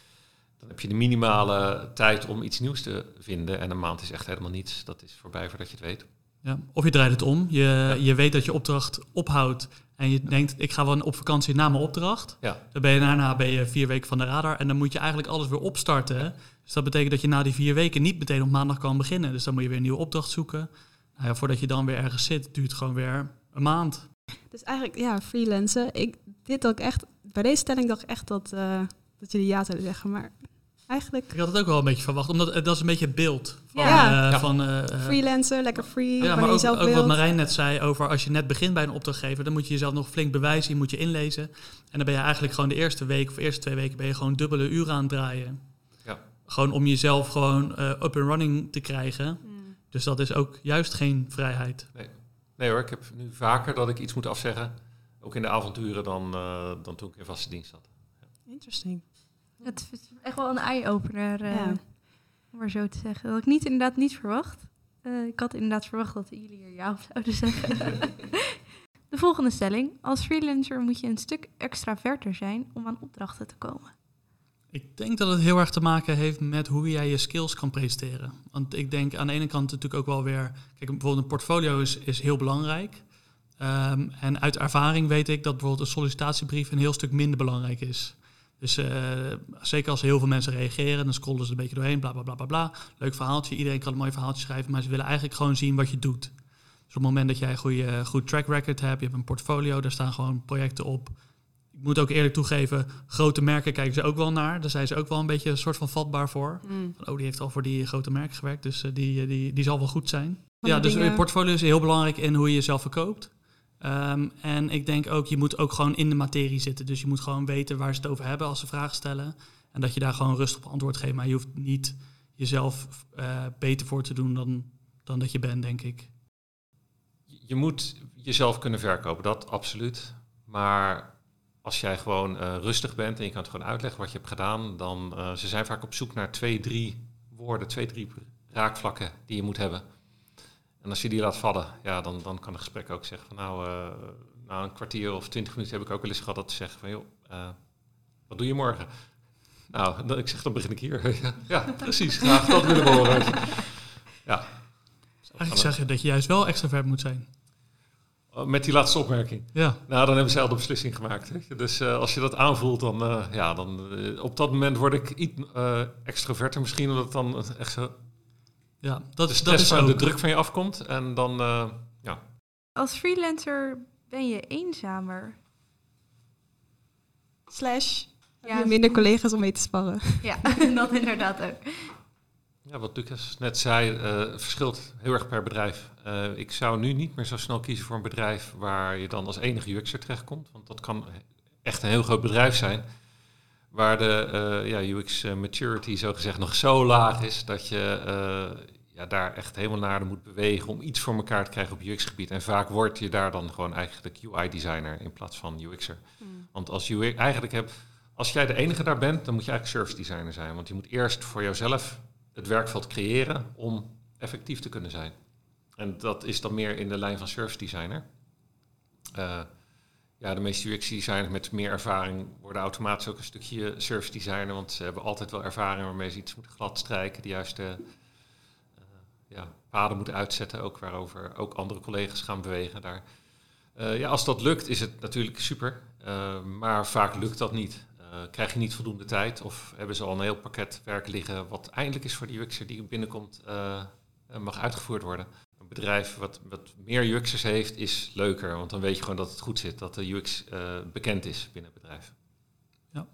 dan heb je de minimale tijd om iets nieuws te vinden. En een maand is echt helemaal niets. Dat is voorbij voordat je het weet. Ja. Of je draait het om. Je, ja. je weet dat je opdracht ophoudt. En je denkt, ik ga wel op vakantie na mijn opdracht. Ja. Dan ben je daarna ben je vier weken van de radar. En dan moet je eigenlijk alles weer opstarten. Dus dat betekent dat je na die vier weken niet meteen op maandag kan beginnen. Dus dan moet je weer een nieuwe opdracht zoeken. Nou ja, voordat je dan weer ergens zit, duurt het gewoon weer een maand. Dus eigenlijk, ja, freelancen. Ik, dit ook echt, bij deze stelling dacht ik echt dat, uh, dat jullie ja zouden zeggen. Maar eigenlijk. Ik had het ook wel een beetje verwacht, omdat het- dat is een beetje het beeld van... Ja. eh, Ja. van eh, eh, Freelancer, lekker free, ja, maar ook, ook wat. Marijn net zei over als je net begint bij een opdrachtgever, dan moet je jezelf nog flink bewijzen, je moet je inlezen. En dan ben je eigenlijk gewoon de eerste week of eerste twee weken ben je gewoon dubbele uren aan het draaien. Ja. Gewoon om jezelf gewoon eh, up and running te krijgen. Mm. Dus dat is ook juist geen vrijheid. Nee hoor, ik heb nu vaker dat ik iets moet afzeggen. Ook in de avonturen dan, eh, dan toen ik in vaste dienst zat. Interesting. Het is echt wel een eye-opener, eh, Ja. om maar zo te zeggen. Dat had ik niet, inderdaad niet verwacht. Eh, ik had inderdaad verwacht dat jullie hier ja op zouden zeggen. *laughs* De volgende stelling. Als freelancer moet je een stuk extraverter zijn om aan opdrachten te komen. Ik denk dat het heel erg te maken heeft met hoe jij je skills kan presenteren. Want ik denk aan de ene kant natuurlijk ook wel weer... Kijk, bijvoorbeeld een portfolio is, is heel belangrijk. Ehm, en uit ervaring weet ik dat bijvoorbeeld een sollicitatiebrief een heel stuk minder belangrijk is. Dus eh, zeker als heel veel mensen reageren, dan scrollen ze een beetje doorheen, bla bla bla bla bla. Leuk verhaaltje, iedereen kan een mooi verhaaltje schrijven, maar ze willen eigenlijk gewoon zien wat je doet. Dus op het moment dat jij een goede, goed track record hebt, je hebt een portfolio, daar staan gewoon projecten op. Ik moet ook eerlijk toegeven, grote merken kijken ze ook wel naar. Daar zijn ze ook wel een beetje een soort van vatbaar voor. Mm. Van, oh, die heeft al voor die grote merken gewerkt, dus eh, die, die, die zal wel goed zijn. Van ja, dus je portfolio is heel belangrijk in hoe je jezelf verkoopt. Ehm, en ik denk ook, je moet ook gewoon in de materie zitten. Dus je moet gewoon weten waar ze het over hebben als ze vragen stellen. En dat je daar gewoon rustig op antwoord geeft. Maar je hoeft niet jezelf eh, beter voor te doen dan, dan dat je bent, denk ik. Je moet jezelf kunnen verkopen, dat absoluut. Maar als jij gewoon eh, rustig bent en je kan het gewoon uitleggen wat je hebt gedaan, dan uh, ze zijn vaak op zoek naar twee, drie woorden, twee, drie raakvlakken die je moet hebben. En als je die laat vallen, ja, dan, dan kan een gesprek ook zeggen van nou, uh, na een kwartier of twintig minuten heb ik ook wel eens gehad dat ze zeggen van joh, uh, wat doe je morgen? Nou, dan, ik zeg dan begin ik hier. *laughs* ja, precies, graag dat willen we horen. Ja. Eigenlijk zeg je dat je juist wel extravert moet zijn. Met die laatste opmerking. Ja. Nou, dan hebben zij al de beslissing gemaakt. Je? Dus uh, als je dat aanvoelt, dan, uh, ja, dan uh, op dat moment word ik iets extroverter misschien, omdat het dan echt zo ja, dat, de, dat is van ook. de druk van je afkomt. En dan, ja. Als freelancer ben je eenzamer. Slash, Ja, ja, minder collega's om mee te sparren. Ja, *laughs* dat inderdaad ook. Ja, wat Lucas net zei, uh, verschilt heel erg per bedrijf. Uh, ik zou nu niet meer zo snel kiezen voor een bedrijf waar je dan als enige UX'er terechtkomt. Want dat kan echt een heel groot bedrijf zijn. Waar de uh, ja, UX maturity zogezegd nog zo laag is dat je ja, daar echt helemaal naar moet bewegen om iets voor elkaar te krijgen op UX-gebied. En vaak word je daar dan gewoon eigenlijk UI-designer in plaats van UX'er. Hmm. Want als UX eigenlijk heb, als jij de enige daar bent, dan moet je eigenlijk service designer zijn. Want je moet eerst voor jouzelf het werkveld creëren om effectief te kunnen zijn. En dat is dan meer in de lijn van service designer. Uh, ja, de meeste UX-designers met meer ervaring worden automatisch ook een stukje service designer, want ze hebben altijd wel ervaring waarmee ze iets moeten gladstrijken, de juiste uh, ja, paden moeten uitzetten, ook waarover ook andere collega's gaan bewegen daar. Uh, ja, als dat lukt is het natuurlijk super, maar vaak lukt dat niet. Krijg je niet voldoende tijd of hebben ze al een heel pakket werk liggen wat eindelijk is voor de UX'er die binnenkomt mag uitgevoerd worden. Bedrijf wat, wat meer UX'ers heeft is leuker, want dan weet je gewoon dat het goed zit, dat de UX uh, bekend is binnen het bedrijf. Ja,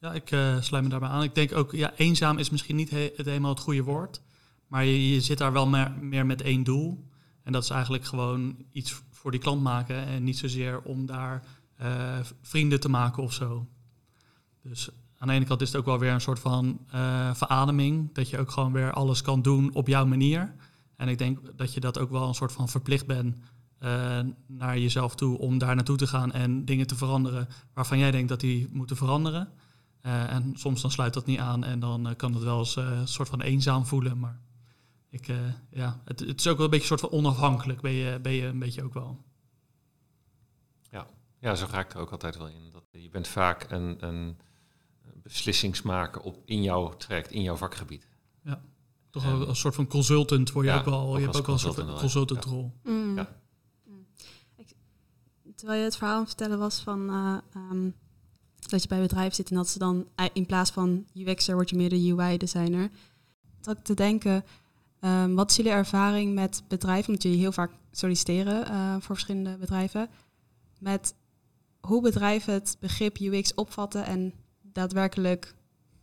ja ik sluit me daarbij aan. Ik denk ook, ja, eenzaam is misschien niet he het helemaal het goede woord, maar je, je zit daar wel meer, meer met één doel. En dat is eigenlijk gewoon iets voor die klant maken en niet zozeer om daar vrienden te maken of zo. Dus aan de ene kant is het ook wel weer een soort van verademing. Dat je ook gewoon weer alles kan doen op jouw manier. En ik denk dat je dat ook wel een soort van verplicht bent uh, naar jezelf toe om daar naartoe te gaan en dingen te veranderen waarvan jij denkt dat die moeten veranderen. Uh, en soms dan sluit dat niet aan en dan kan het wel eens een soort van eenzaam voelen. Maar ik, ja, het, het, is ook wel een beetje een soort van onafhankelijk, ben je, ben je een beetje ook wel. Ja, ja zo ga ik er ook altijd wel in. Dat je bent vaak een, een beslissingsmaker op in jouw traject, in jouw vakgebied. Ja, toch en, een soort van consultant word je ja, ook wel. ook je hebt ook wel een soort van consultantrol. Ja. Mm. Ja. Ik, terwijl je het verhaal aan het vertellen was van uh, um, dat je bij bedrijf zit en dat ze dan in plaats van UX'er word je meer de UI-designer. Dat ik te denken, um, wat is jullie ervaring met bedrijven, omdat jullie heel vaak solliciteren uh, voor verschillende bedrijven, met hoe bedrijven het begrip UX opvatten en daadwerkelijk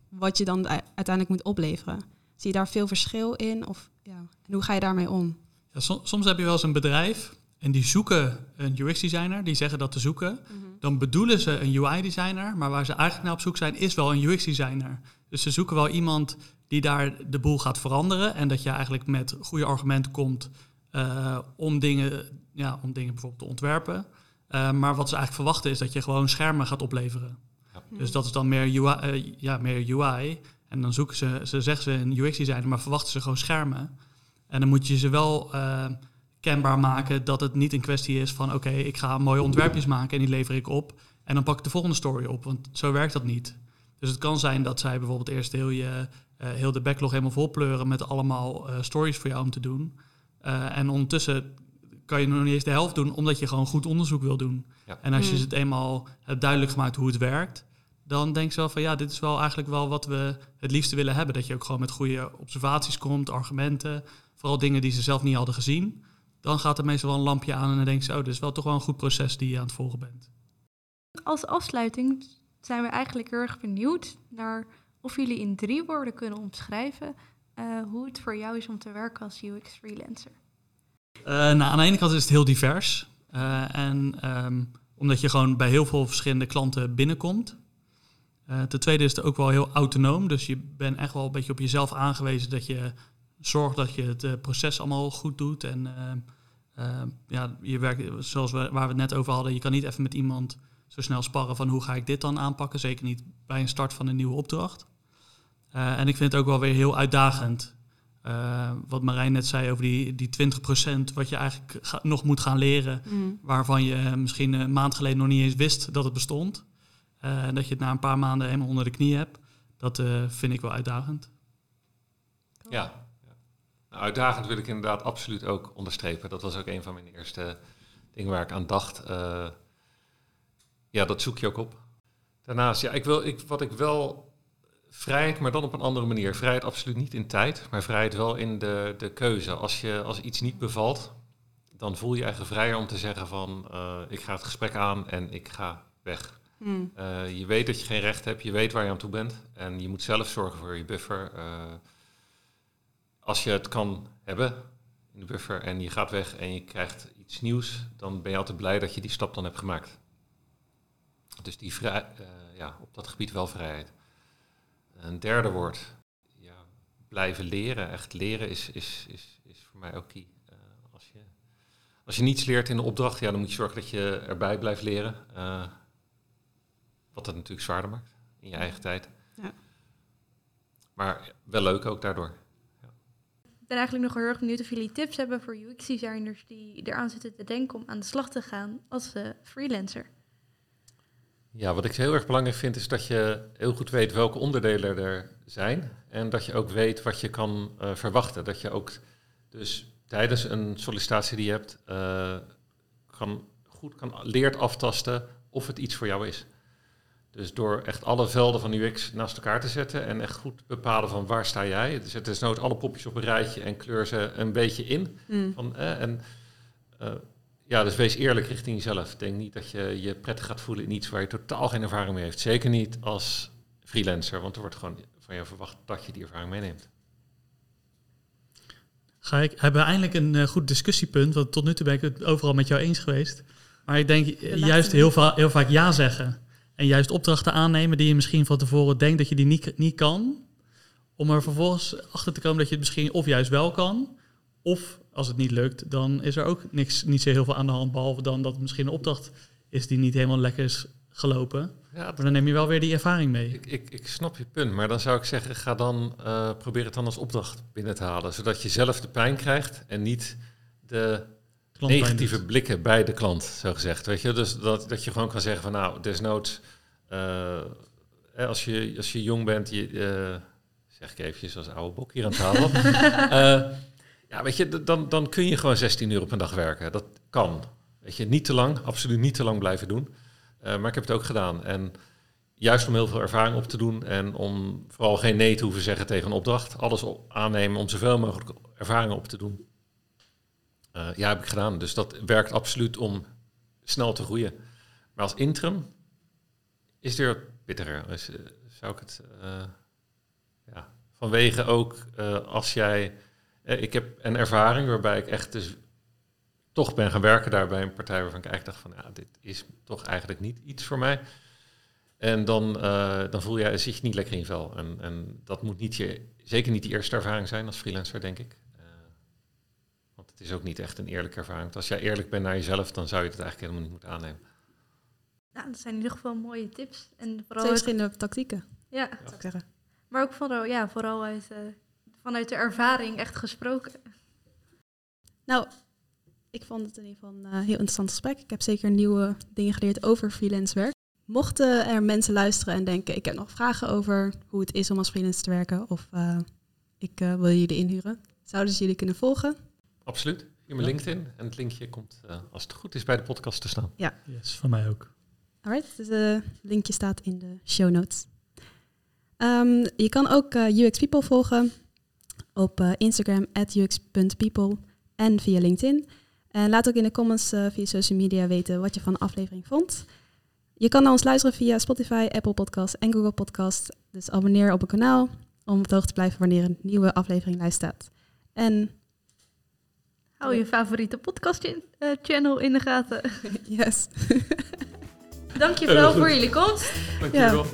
wat je dan uiteindelijk moet opleveren. Zie je daar veel verschil in? Of, ja. En hoe ga je daarmee om? Ja, som- soms heb je wel eens een bedrijf en die zoeken een UX-designer, die zeggen dat te zoeken. Dan bedoelen ze een UI-designer, maar waar ze eigenlijk naar op zoek zijn, is wel een UX-designer. Dus ze zoeken wel iemand die daar de boel gaat veranderen en dat je eigenlijk met goede argumenten komt eh, om, dingen, ja, om dingen bijvoorbeeld te ontwerpen. Eh, maar wat ze eigenlijk verwachten is dat je gewoon schermen gaat opleveren. Dus dat is dan meer UI, eh, ja, meer UI. En dan zoeken ze, ze zeggen ze een UX-designer, maar verwachten ze gewoon schermen. En dan moet je ze wel eh, kenbaar maken dat het niet een kwestie is van... oké, ik ga mooie ontwerpjes maken en die lever ik op... en dan pak ik de volgende story op, want zo werkt dat niet. Dus het kan zijn dat zij bijvoorbeeld eerst heel, je, eh, heel de backlog helemaal vol pleuren... met allemaal eh, stories voor jou om te doen. Eh, en ondertussen kan je nog niet eens de helft doen... omdat je gewoon goed onderzoek wil doen. Ja. En als je Mm. het eenmaal hebt duidelijk gemaakt hoe het werkt... dan denk je wel van ja, dit is wel eigenlijk wel wat we het liefste willen hebben. Dat je ook gewoon met goede observaties komt, argumenten... vooral dingen die ze zelf niet hadden gezien dan gaat er meestal wel een lampje aan en dan denk je, oh, dit is wel toch wel een goed proces die je aan het volgen bent. Als afsluiting zijn we eigenlijk heel erg benieuwd naar of jullie in drie woorden kunnen omschrijven eh, hoe het voor jou is om te werken als UX freelancer. Eh, nou, aan de ene kant is het heel divers. Eh, en ehm, omdat je gewoon bij heel veel verschillende klanten binnenkomt. Eh, ten tweede is het ook wel heel autonoom. Dus je bent echt wel een beetje op jezelf aangewezen dat je zorgt dat je het eh, proces allemaal goed doet. En ehm, ja, je werkt, zoals we, waar we het net over hadden, je kan niet even met iemand zo snel sparren van hoe ga ik dit dan aanpakken. Zeker niet bij een start van een nieuwe opdracht. Eh, en ik vind het ook wel weer heel uitdagend. Eh, wat Marijn net zei over die, die 20% wat je eigenlijk ga- nog moet gaan leren, Mm. waarvan je eh, misschien een maand geleden nog niet eens wist dat het bestond. Eh, en dat je het na een paar maanden helemaal onder de knie hebt. Dat eh, vind ik wel uitdagend. Ja. ja. Nou, uitdagend wil ik inderdaad absoluut ook onderstrepen. Dat was ook een van mijn eerste dingen waar ik aan dacht. Eh, ja, dat zoek je ook op. Daarnaast, ja, ik wil, ik, wat ik wel vrijheid, maar dan op een andere manier. Vrijheid absoluut niet in tijd, maar vrijheid wel in de, de keuze. Als, je, als iets niet bevalt, dan voel je je eigen vrijer om te zeggen van eh, ik ga het gesprek aan en ik ga weg. Mm. Eh, je weet dat je geen recht hebt, je weet waar je aan toe bent en je moet zelf zorgen voor je buffer. Eh, als je het kan hebben in de buffer en je gaat weg en je krijgt iets nieuws, dan ben je altijd blij dat je die stap dan hebt gemaakt. Dus die vrij, eh, ja, op dat gebied wel vrijheid. Een derde woord, ja, blijven leren. Echt leren is, is, is, is voor mij ook key. Als, je, als je niets leert in de opdracht, ja, dan moet je zorgen dat je erbij blijft leren. Wat het natuurlijk zwaarder maakt in je eigen tijd. Ja. Maar wel leuk ook daardoor. Ik ben eigenlijk nog heel erg benieuwd of jullie tips hebben voor UX-designers die eraan zitten te denken om aan de slag te gaan als eh, freelancer. Ja, wat ik heel erg belangrijk vind is dat je heel goed weet welke onderdelen er zijn. En dat je ook weet wat je kan eh, verwachten. Dat je ook dus tijdens een sollicitatie die je hebt, eh, kan, goed kan, leert aftasten of het iets voor jou is. Dus door echt alle velden van UX naast elkaar te zetten en echt goed bepalen van waar sta jij. Zet dus nooit alle popjes op een rijtje en kleur ze een beetje in. Mm. Van, eh, en eh, ja, dus wees eerlijk richting jezelf. Denk niet dat je je prettig gaat voelen in iets waar je totaal geen ervaring mee heeft. Zeker niet als freelancer, want er wordt gewoon van je verwacht dat je die ervaring meeneemt. Ga ik, hebben we eindelijk een eh, goed discussiepunt, want tot nu toe ben ik het overal met jou eens geweest. Maar ik denk juist heel, va- heel vaak ja zeggen. En juist opdrachten aannemen die je misschien van tevoren denkt dat je die niet, niet kan. Om er vervolgens achter te komen dat je het misschien of juist wel kan. Of als het niet lukt, dan is er ook niks, niet zo heel veel aan de hand. Behalve dan dat het misschien een opdracht is die niet helemaal lekker is gelopen. Ja, Maar dan neem je wel weer die ervaring mee. ik, ik, ik snap je punt, maar dan zou ik zeggen, ga dan eh, probeer het dan als opdracht binnen te halen. Zodat je zelf de pijn krijgt en niet de negatieve blikken bij de klant, zo gezegd. Weet je? Dus dat, dat je gewoon kan zeggen van nou, desnoods, eh, eh, als, je, als je jong bent, je, eh, zeg ik eventjes als oude bok hier aan tafel. *laughs* Eh, ja, weet je, dan, dan kun je gewoon 16 uur op een dag werken. Dat kan. Weet je, niet te lang, absoluut niet te lang blijven doen. Maar ik heb het ook gedaan. En juist om heel veel ervaring op te doen en om vooral geen nee te hoeven zeggen tegen een opdracht. Alles aannemen om zoveel mogelijk ervaringen op te doen. Eh, ja, heb ik gedaan. Dus dat werkt absoluut om snel te groeien. Maar als interim is het weer bitterer. Dus, eh, zou ik het, eh, ja, vanwege ook als jij... ik heb een ervaring waarbij ik echt dus toch ben gaan werken daar bij een partij waarvan ik eigenlijk dacht van... Ja, dit is toch eigenlijk niet iets voor mij. En dan, eh, dan voel je, zit je niet lekker in vel. En, en dat moet niet je, zeker niet die eerste ervaring zijn als freelancer, denk ik. Het is ook niet echt een eerlijke ervaring. Want als jij eerlijk bent naar jezelf, dan zou je het eigenlijk helemaal niet moeten aannemen. Nou, dat zijn in ieder geval mooie tips. En vooral verschillende tactieken, ja, zou ik zeggen. maar ook vooral, ja, vooral uit, eh, vanuit de ervaring echt gesproken. Nou, ik vond het in ieder geval een eh, heel interessant gesprek. Ik heb zeker nieuwe dingen geleerd over freelance werk. Mochten er mensen luisteren en denken, ik heb nog vragen over hoe het is om als freelance te werken of eh, ik eh, wil jullie inhuren, zouden ze jullie kunnen volgen? Absoluut. Via mijn Ja. LinkedIn. En het linkje komt, eh, als het goed is, bij de podcast te staan. Yes, van mij ook. Alright, dus het linkje staat in de show notes. Ehm, je kan ook eh, UX People volgen op eh, Instagram at ux.people en via LinkedIn. En laat ook in de comments eh, via social media weten wat je van de aflevering vond. Je kan naar ons luisteren via Spotify, Apple Podcasts en Google Podcasts. Dus abonneer op het kanaal om op de hoogte te blijven wanneer een nieuwe aflevering live staat. En Hou je favoriete podcast in- eh, channel in de gaten. *laughs* yes. Dankjewel goed. voor jullie komst. Dankjewel.